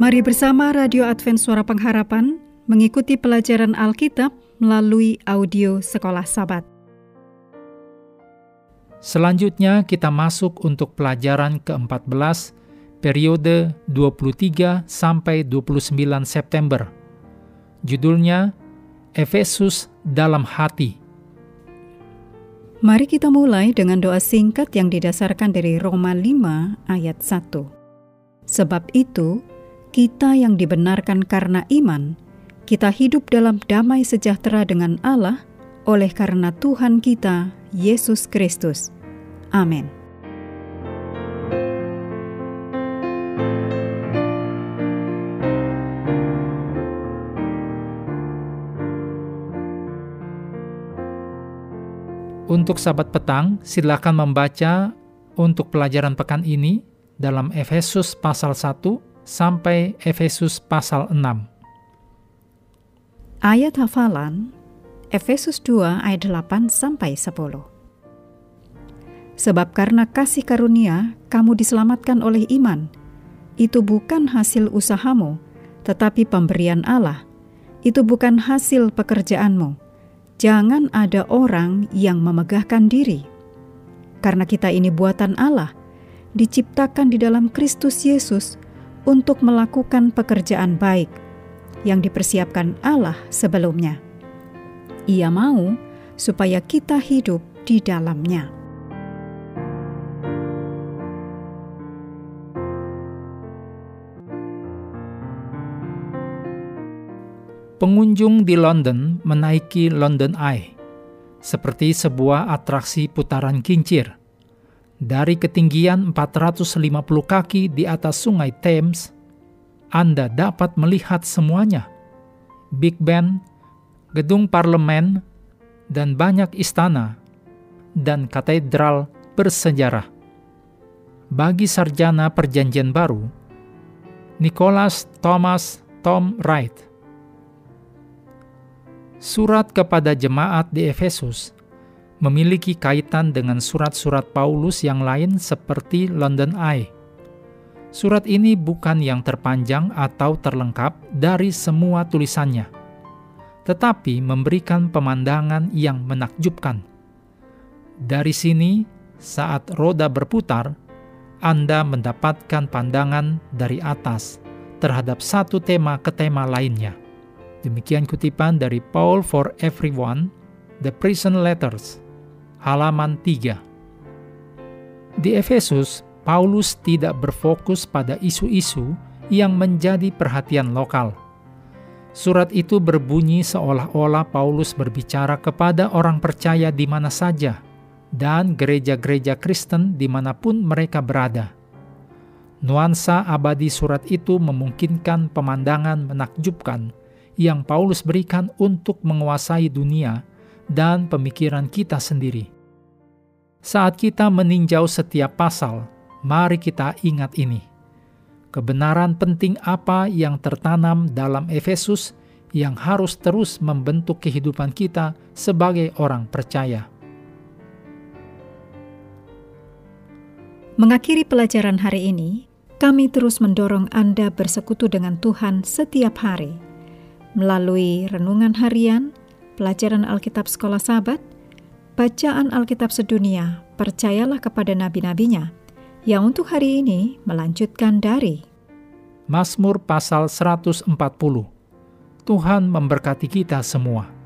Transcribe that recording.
Mari bersama Radio Advent Suara Pengharapan mengikuti pelajaran Alkitab melalui audio Sekolah Sabat. Selanjutnya kita masuk untuk pelajaran ke-14 periode 23 sampai 29 September. Judulnya Efesus dalam hati. Mari kita mulai dengan doa singkat yang didasarkan dari Roma 5 ayat 1. Sebab itu, kita yang dibenarkan karena iman, kita hidup dalam damai sejahtera dengan Allah oleh karena Tuhan kita, Yesus Kristus. Amin. Untuk sahabat petang, silakan membaca untuk pelajaran pekan ini dalam Efesus pasal 1 sampai Efesus pasal 6. Ayat hafalan Efesus 2 ayat 8 sampai 10. Sebab karena kasih karunia kamu diselamatkan oleh iman. Itu bukan hasil usahamu, tetapi pemberian Allah. Itu bukan hasil pekerjaanmu. Jangan ada orang yang memegahkan diri. Karena kita ini buatan Allah, diciptakan di dalam Kristus Yesus untuk melakukan pekerjaan baik yang dipersiapkan Allah sebelumnya. Ia mau supaya kita hidup di dalamnya. Pengunjung di London menaiki London Eye, seperti sebuah atraksi putaran kincir dari ketinggian 450 kaki di atas sungai Thames, Anda dapat melihat semuanya. Big Ben, gedung parlemen, dan banyak istana dan katedral bersejarah. Bagi sarjana perjanjian baru, Nicholas Thomas Tom Wright. Surat kepada jemaat di Efesus memiliki kaitan dengan surat-surat Paulus yang lain seperti London Eye. Surat ini bukan yang terpanjang atau terlengkap dari semua tulisannya, tetapi memberikan pemandangan yang menakjubkan. Dari sini, saat roda berputar, Anda mendapatkan pandangan dari atas terhadap satu tema ke tema lainnya. Demikian kutipan dari Paul for Everyone, The Prison Letters, halaman 3. Di Efesus, Paulus tidak berfokus pada isu-isu yang menjadi perhatian lokal. Surat itu berbunyi seolah-olah Paulus berbicara kepada orang percaya di mana saja dan gereja-gereja Kristen di mana pun mereka berada. Nuansa abadi surat itu memungkinkan pemandangan menakjubkan yang Paulus berikan untuk menguasai dunia dan pemikiran kita sendiri. Saat kita meninjau setiap pasal, mari kita ingat ini. Kebenaran penting apa yang tertanam dalam Efesus yang harus terus membentuk kehidupan kita sebagai orang percaya. Mengakhiri pelajaran hari ini, kami terus mendorong Anda bersekutu dengan Tuhan setiap hari melalui renungan harian, pelajaran Alkitab Sekolah Sabat, bacaan Alkitab sedunia, percayalah kepada nabi-nabinya, yang untuk hari ini melanjutkan dari Mazmur pasal 140. Tuhan memberkati kita semua.